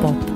pop.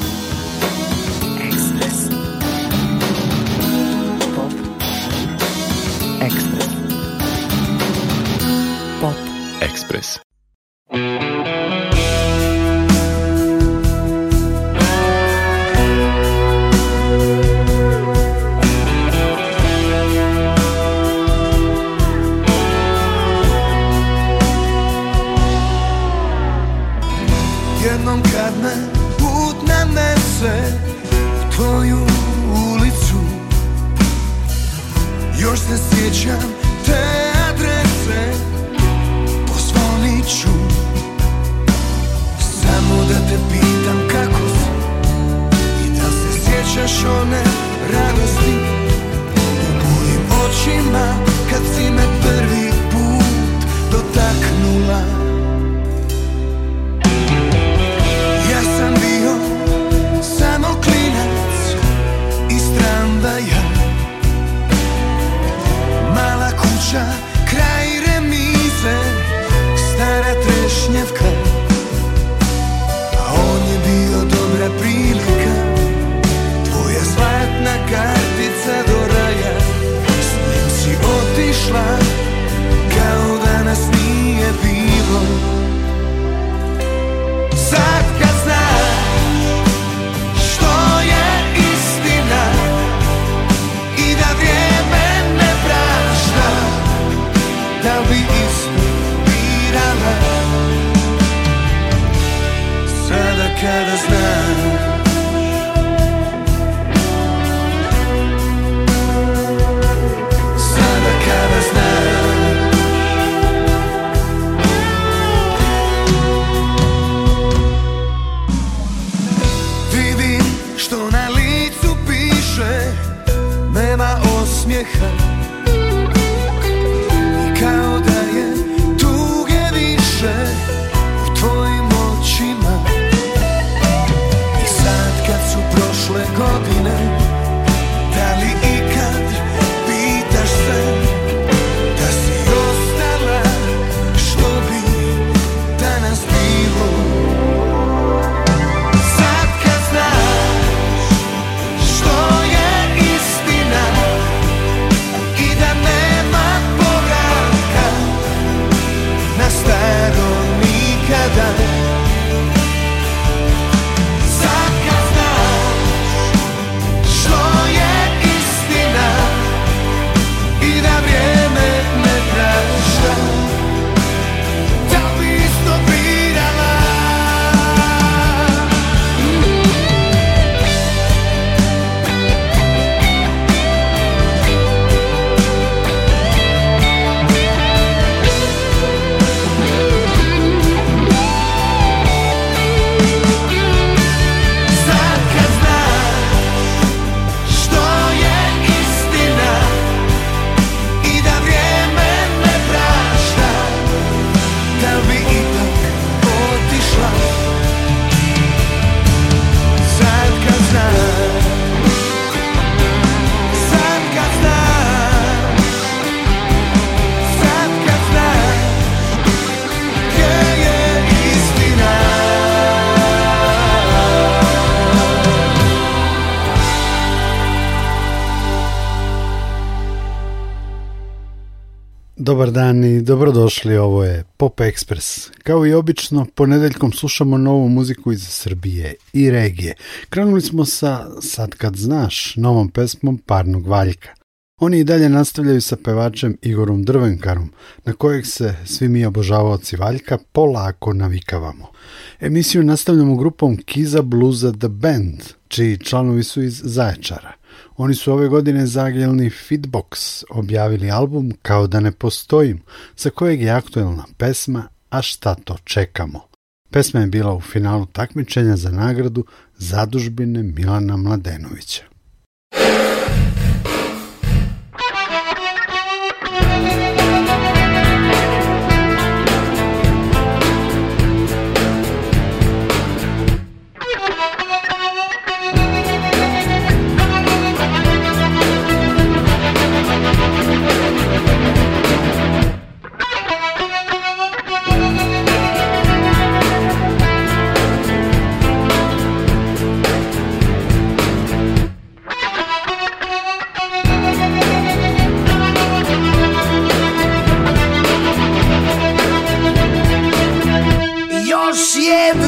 Dobar dan i dobrodošli, ovo je Pop Express. Kao i obično, ponedeljkom slušamo novu muziku iz Srbije i regije. Krenuli smo sa, sad kad znaš, novom pesmom Parnog Valjka. Oni i dalje nastavljaju sa pevačem Igorom Drvenkarom, na kojeg se svi mi obožavaoci Valjka polako navikavamo. Emisiju nastavljamo grupom Kiza Bluza The Band, čiji članovi su iz Zaječara. Oni su ove godine zagljelni Fitbox objavili album Kao da ne postojim, za kojeg je aktuelna pesma A šta to čekamo. Pesma je bila u finalu takmičenja za nagradu zadužbine Milana Mladenovića.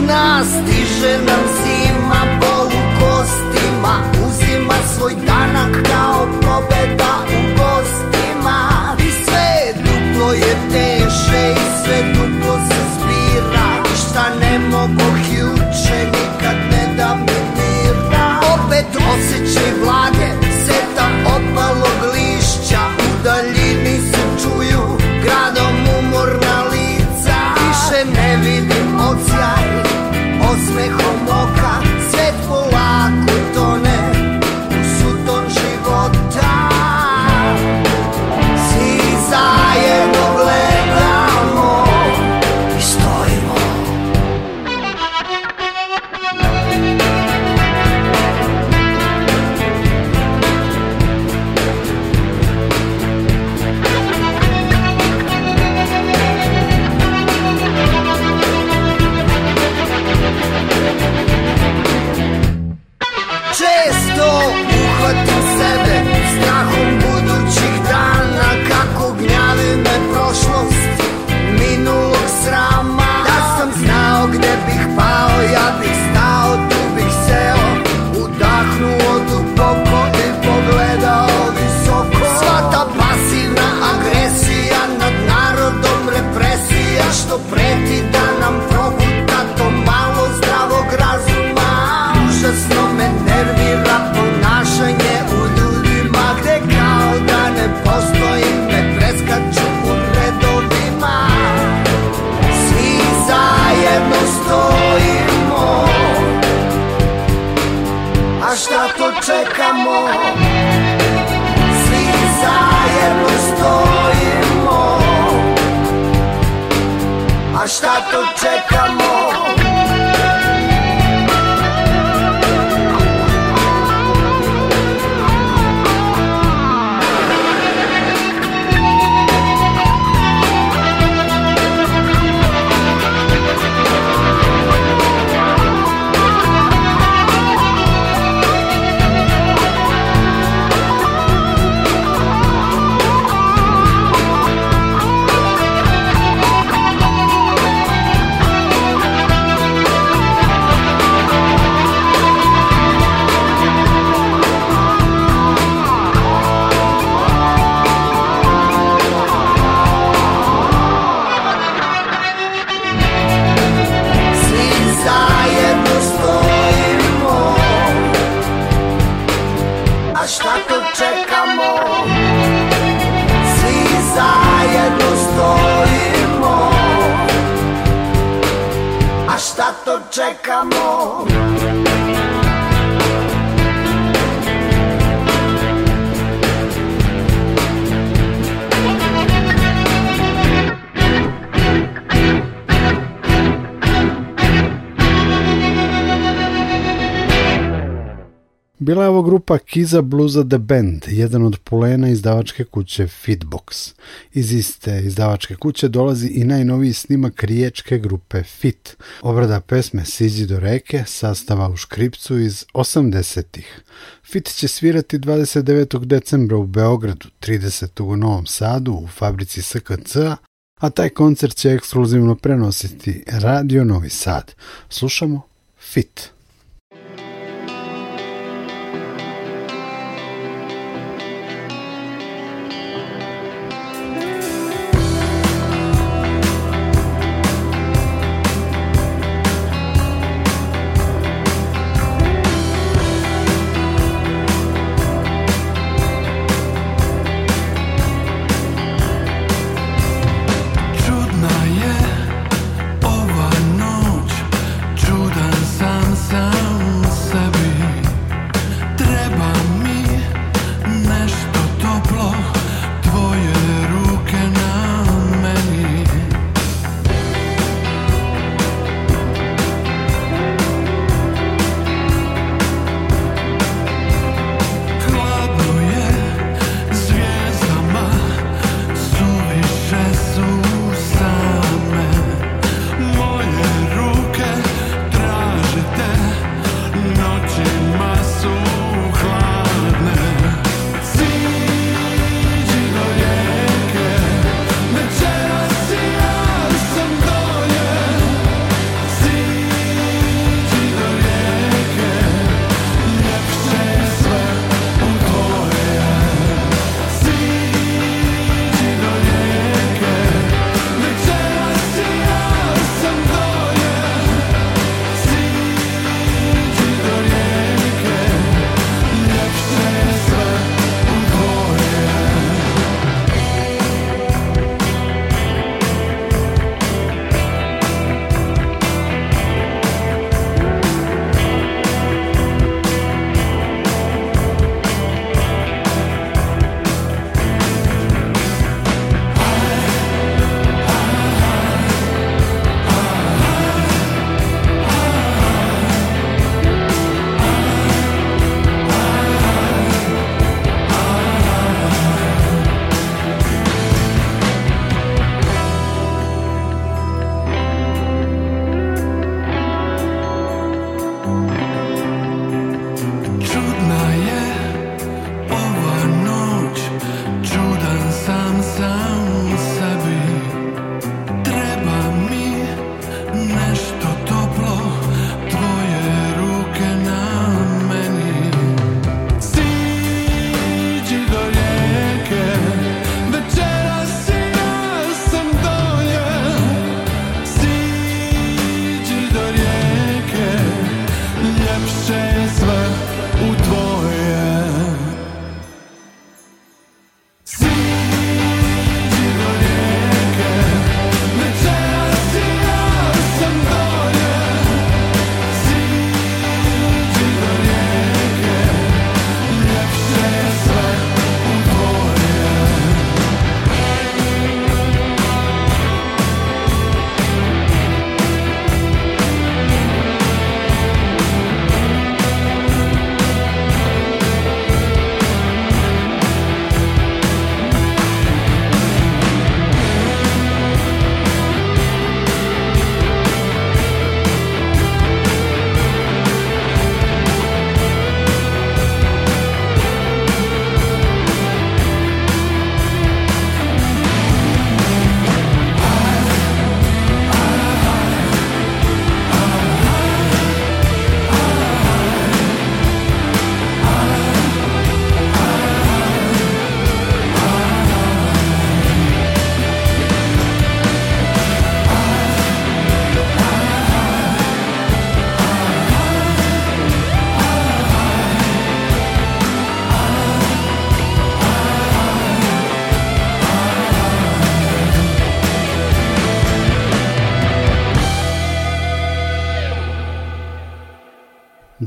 nas stiže nam se zato čekamo Svi zajedno stojimo A šta to čekamo čekamo bila je ovo grupa Kiza Bluza The Band, jedan od polena izdavačke kuće Fitbox. Iz iste izdavačke kuće dolazi i najnoviji snimak riječke grupe Fit, obrada pesme Sizi do reke, sastava u škripcu iz 80-ih. Fit će svirati 29. decembra u Beogradu, 30. u Novom Sadu u fabrici SKC, a taj koncert će ekskluzivno prenositi Radio Novi Sad. Slušamo Fit.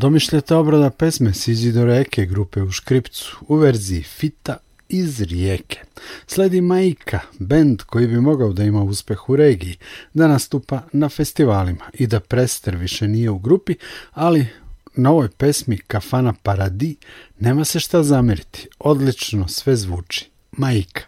Domišljata obrada pesme Sizi do reke grupe u Škripcu u verziji Fita iz Rijeke. Sledi Majka, bend koji bi mogao da ima uspeh u regiji, da nastupa na festivalima i da Prester više nije u grupi, ali na ovoj pesmi Kafana Paradi nema se šta zameriti. Odlično sve zvuči. Majka.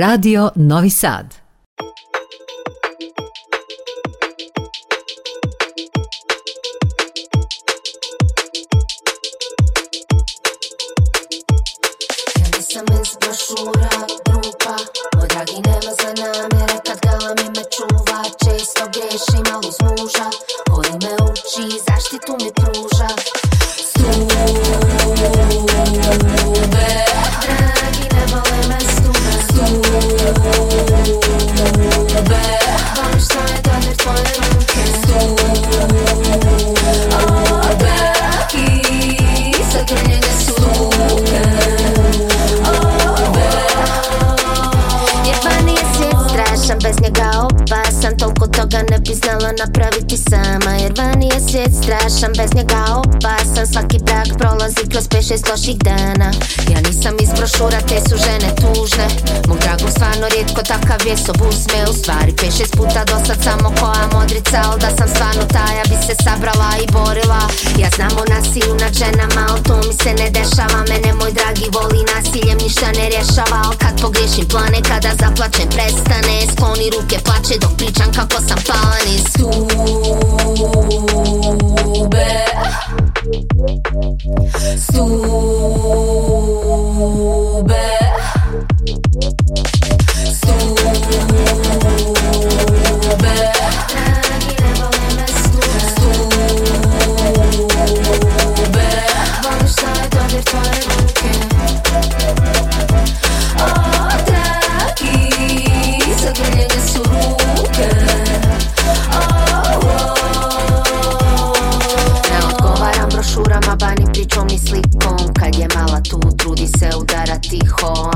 Radio Novi Sad. dana Ja nisam iz brošura, te su žene tužne Mog dragom stvarno rijetko takav je uzme me U stvari 5-6 puta do sad samo koja modrica Al da sam stvarno taja bi se sabrala i borila Ja znam o nasilju nad ženama, al to mi se ne dešava Mene moj dragi voli nasiljem, ništa ne rješava Al kad pogriješim plane, kada zaplačem prestane Skloni ruke plače dok pričam kako sam palan iz tube stube. pričom i Kad je mala tu trudi se udara tiho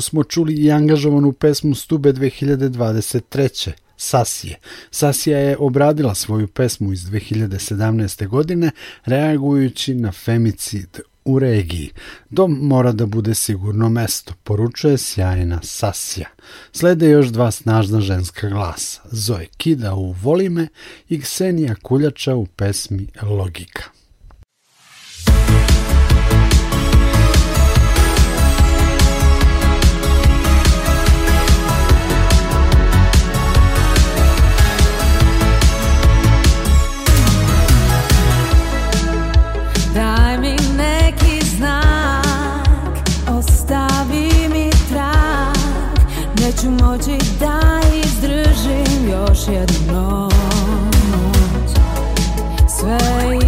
smo čuli i angažovanu pesmu Stube 2023. Sasije. Sasija je obradila svoju pesmu iz 2017. godine reagujući na femicid u regiji. Dom mora da bude sigurno mesto, poručuje sjajna Sasija. Slede još dva snažna ženska glasa, Zoe Kida u Volime i Ksenija Kuljača u pesmi Logika. moći da izdržim još jednu noć Sve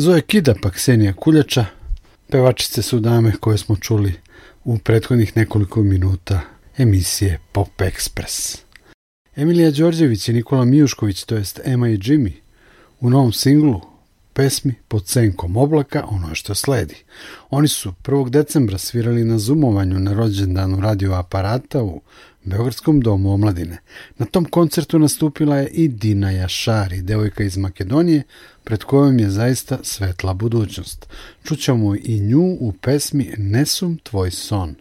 Zoe Kida pa Ksenija Kuljača, pevačice su dame koje smo čuli u prethodnih nekoliko minuta emisije Pop Express. Emilija Đorđević i Nikola Mijušković, to jest Ema i Jimmy, u novom singlu pesmi pod senkom oblaka ono što sledi. Oni su 1. decembra svirali na zumovanju na rođendanu radioaparata u Beogradskom domu omladine. Na tom koncertu nastupila je i Dina Jašari, devojka iz Makedonije, pred kojom je zaista svetla budućnost. Čućemo i nju u pesmi Nesum tvoj son.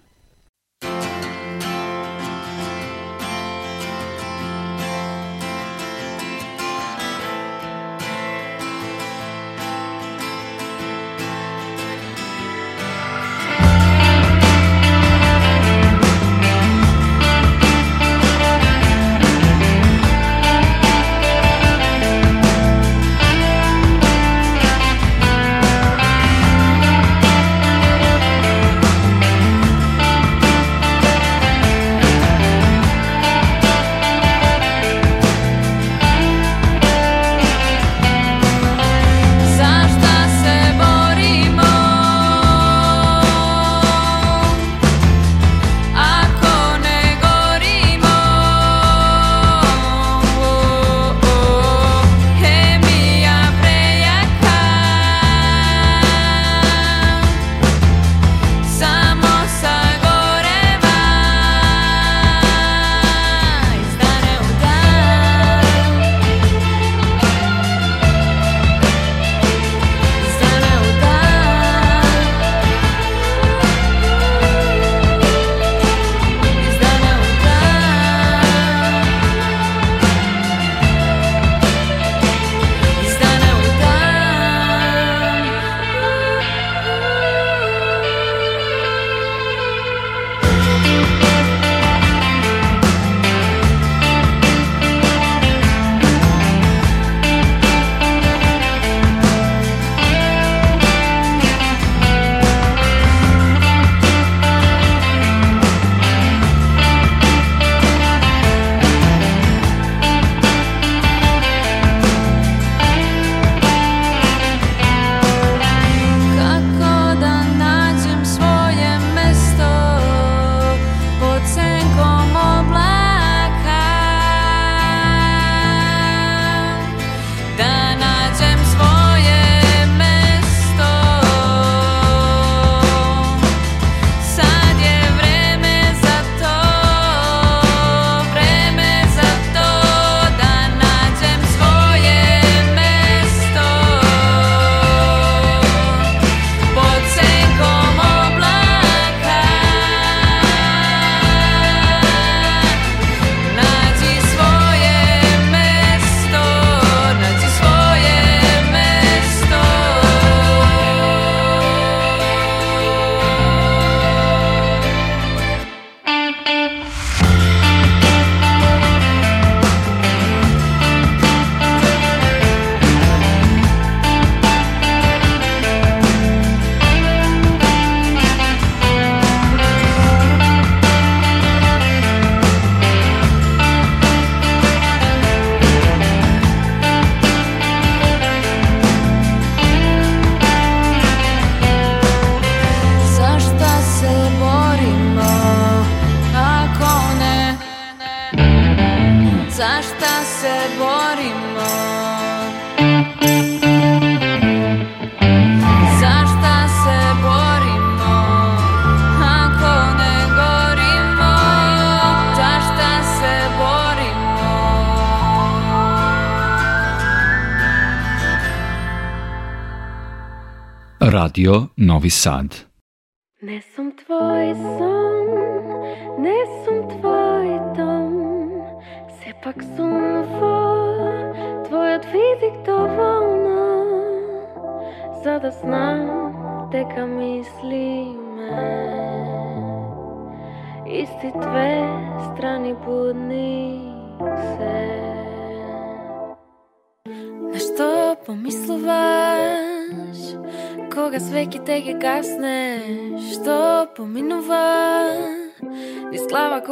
Radio Novi Sad.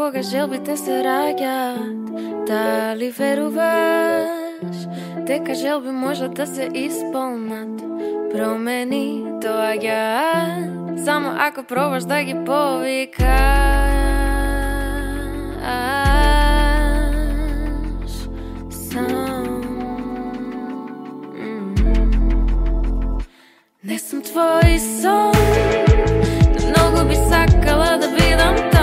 кога желбите се раѓат, дали веруваш, дека желби можат да се изпълнат. промени доаѓаат, само ако пробаш да ги повикаш. Сам. Не съм твой сон, но много би сакала да бидам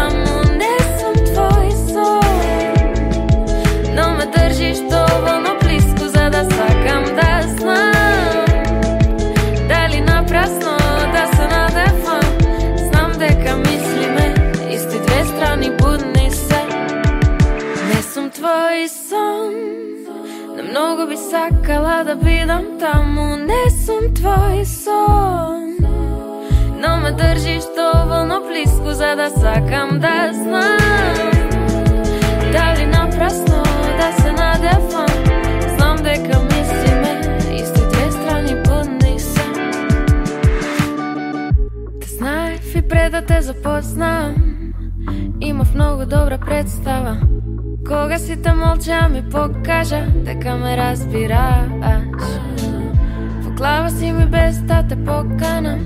държиш доволно близко, за да сакам да знам Дали напрасно да се надевам Знам дека мислиме и исти две страни будни се Не съм твой сон но много би сакала да бидам таму Не съм твой сон Но ме държиш доволно близко, за да сакам да знам да те запознам Имах много добра представа Кога си те мълча ми покажа Така ме разбираш В си ми без те покана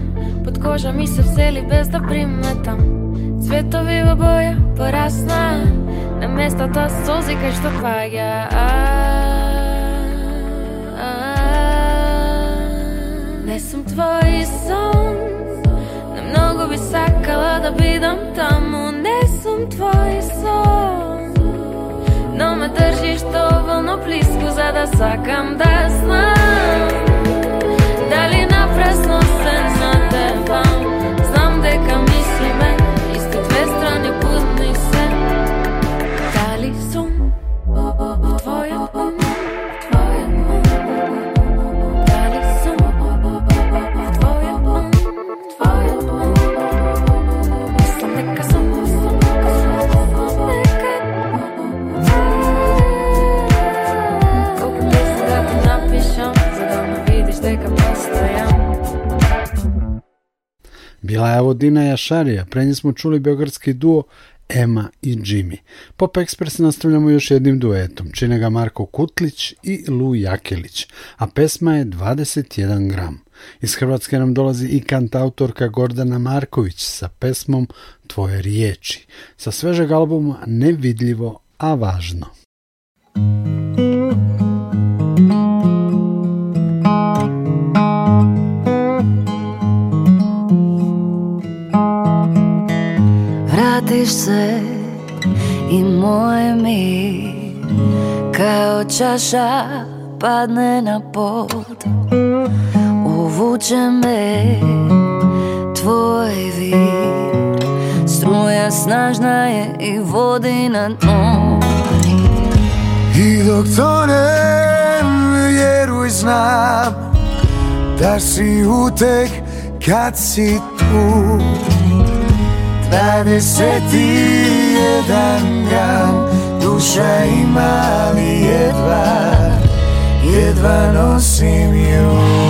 Под кожа ми се взели без да приметам Цветови боя порасна на местата сози кај што паѓа Не съм твой сон На Много би сакала да бидам но Не съм твой сон Но ме држиш вълно близко за да сакам да Dina Jašarija, pre nje smo čuli beogradski duo Ema i Jimmy. Pop Express nastavljamo još jednim duetom, čine ga Marko Kutlić i Lu Jakelić, a pesma je 21 gram. Iz Hrvatske nam dolazi i kantautorka Gordana Marković sa pesmom Tvoje riječi, sa svežeg albuma Nevidljivo, a važno. vratiš se i moj mi Kao čaša padne na pod Uvuče me tvoj vir Struja snažna je i vodi na dno I dok ne vjeruj znam Da si utek kad si tu 21 gram Duša ima li jedva Jedva nosim ju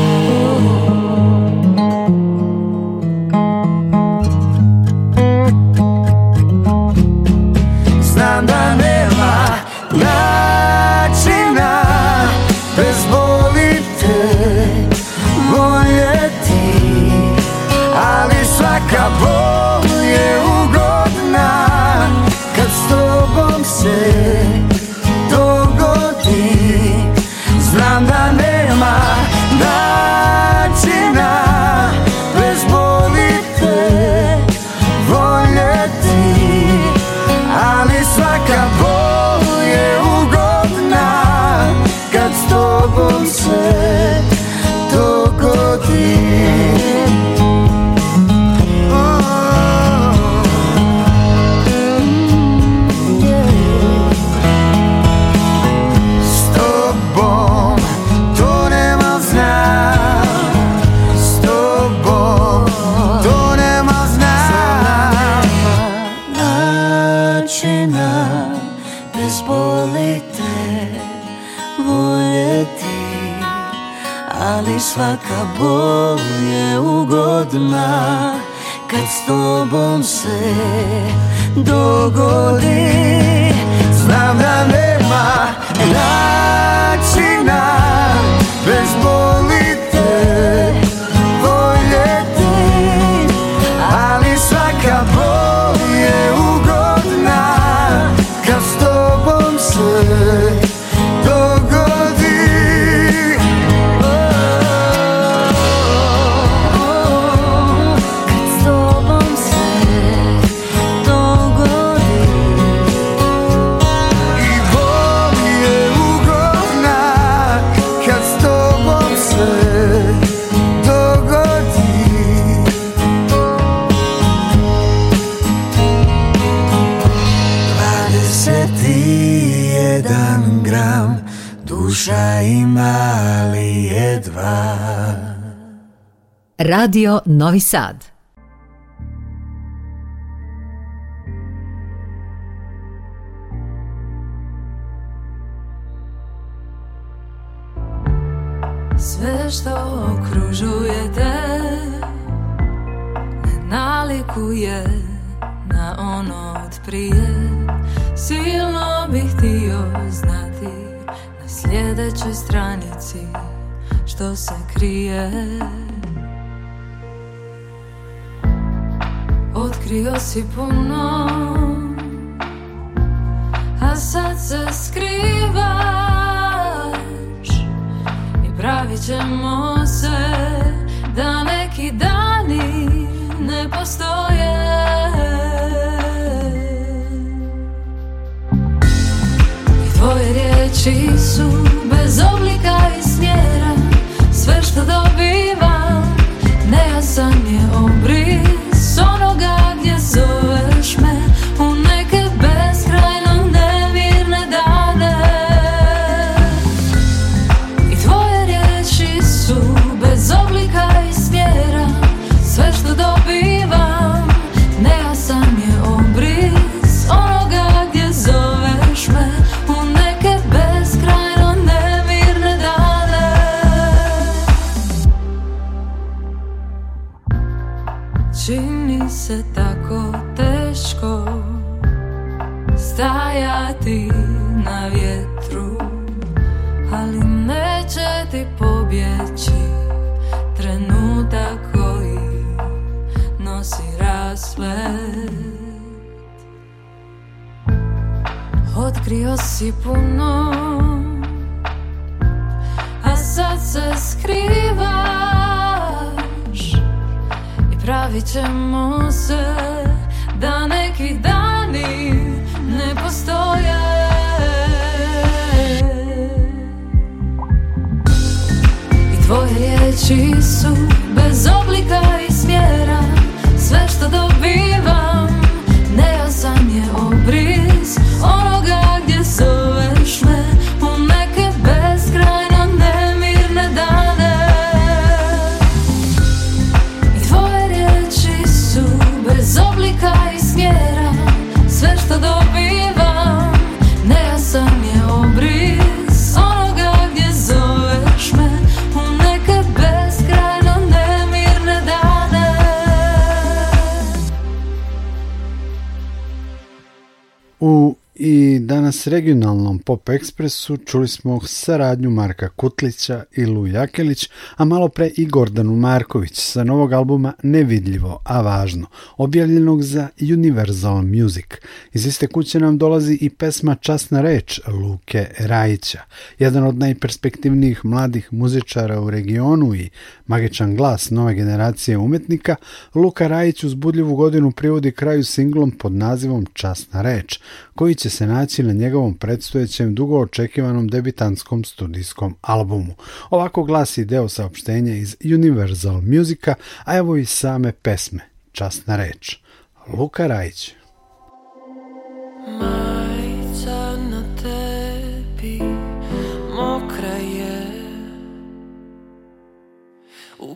Radio Novi Sad. Sve što okružuje te Ne nalikuje na ono od prije Silno bih htio znati Na sljedećoj stranici što se krije Krio si puno A sad se skrivaš I pravit ćemo se Da neki dani ne postoje I tvoje riječi su Bez oblika i smjera Sve što dobivam Nejasan je obri regionalnom Pop Ekspresu čuli smo saradnju Marka Kutlića i Lu Jakelić, a malo pre i Gordanu Marković sa novog albuma Nevidljivo, a važno, objavljenog za Universal Music. Iz iste kuće nam dolazi i pesma Časna reč Luke Rajića, jedan od najperspektivnijih mladih muzičara u regionu i magičan glas nove generacije umetnika, Luka Rajić uzbudljivu godinu privodi kraju singlom pod nazivom Časna reč, koji će se naći na njegovom predstojećem dugo očekivanom debitanskom studijskom albumu. Ovako glasi deo saopštenja iz Universal Musica, a evo i same pesme. Časna reč. Luka Rajić. Majica na tebi mokra je u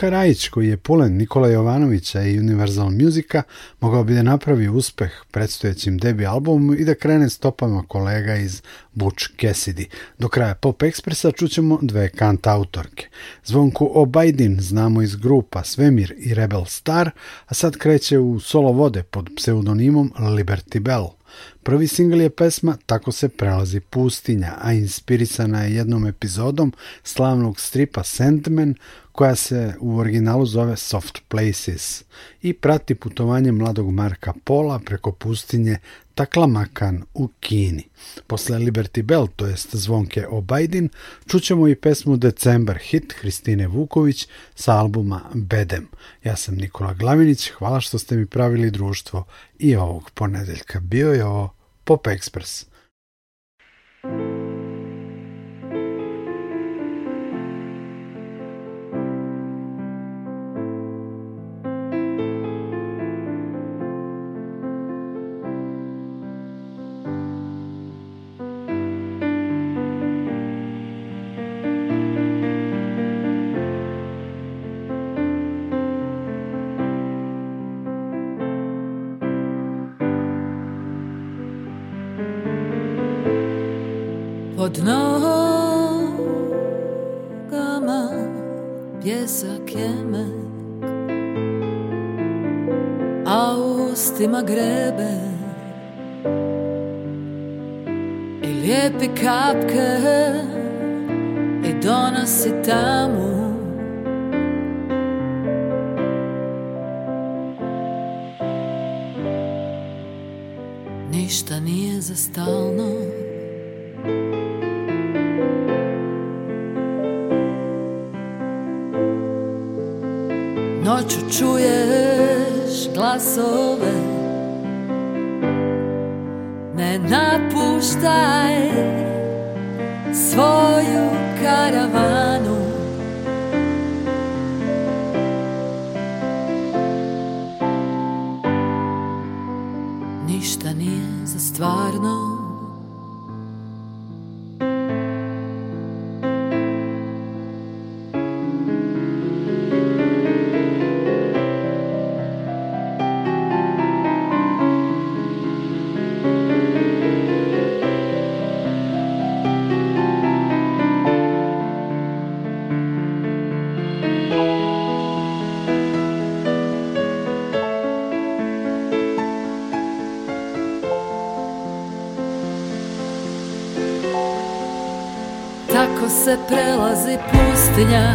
Luka Rajić, koji je pulen Nikola Jovanovića i Universal Musica, mogao bi da napravi uspeh predstojećim debi albumu i da krene stopama kolega iz Butch Cassidy. Do kraja Pop Expressa čućemo dve kant autorke. Zvonku Obajdin znamo iz grupa Svemir i Rebel Star, a sad kreće u solo vode pod pseudonimom Liberty Bell. Prvi singl je pesma Tako se prelazi pustinja, a inspirisana je jednom epizodom slavnog stripa Sandman koja se u originalu zove Soft Places i prati putovanje mladog Marka Pola preko pustinje Taklamakan u Kini. Posle Liberty Bell, to jest zvonke Obajdin, čućemo i pesmu December hit Hristine Vuković sa albuma Bedem. Ja sam Nikola Glavinić, hvala što ste mi pravili društvo i ovog ponedeljka. Bio je ovo Pop Express. Pod nogama pjesak je mek A ustima grebe I lijepi kapke I donosi tamu Ništa nije za stalno czuję prelazi pustinja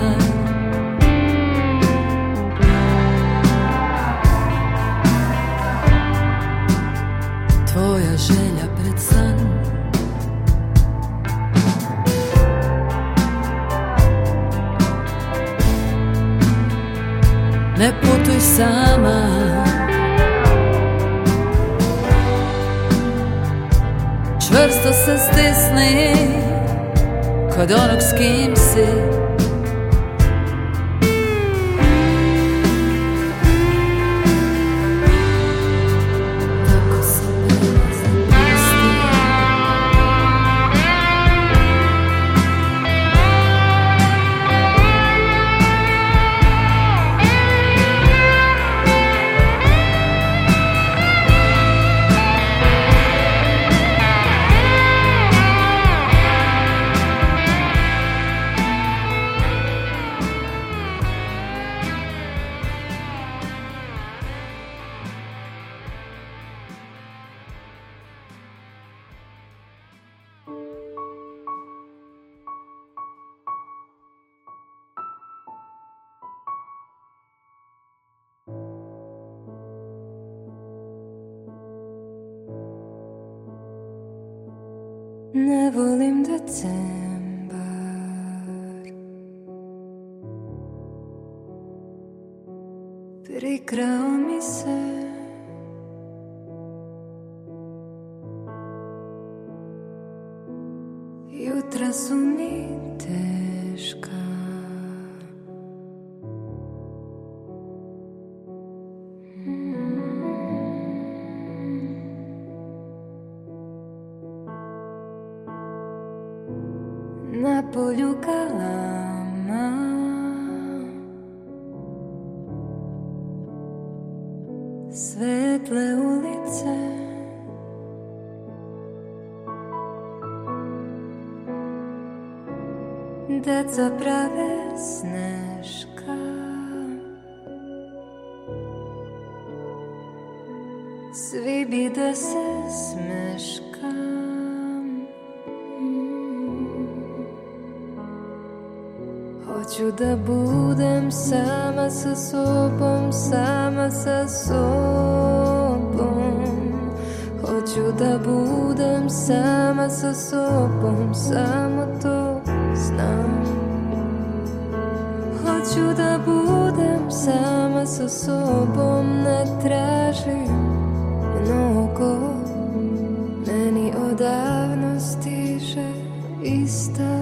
在。samo to znam Hoću da budem sama sa sobom Ne tražim mnogo Meni odavno stiže istan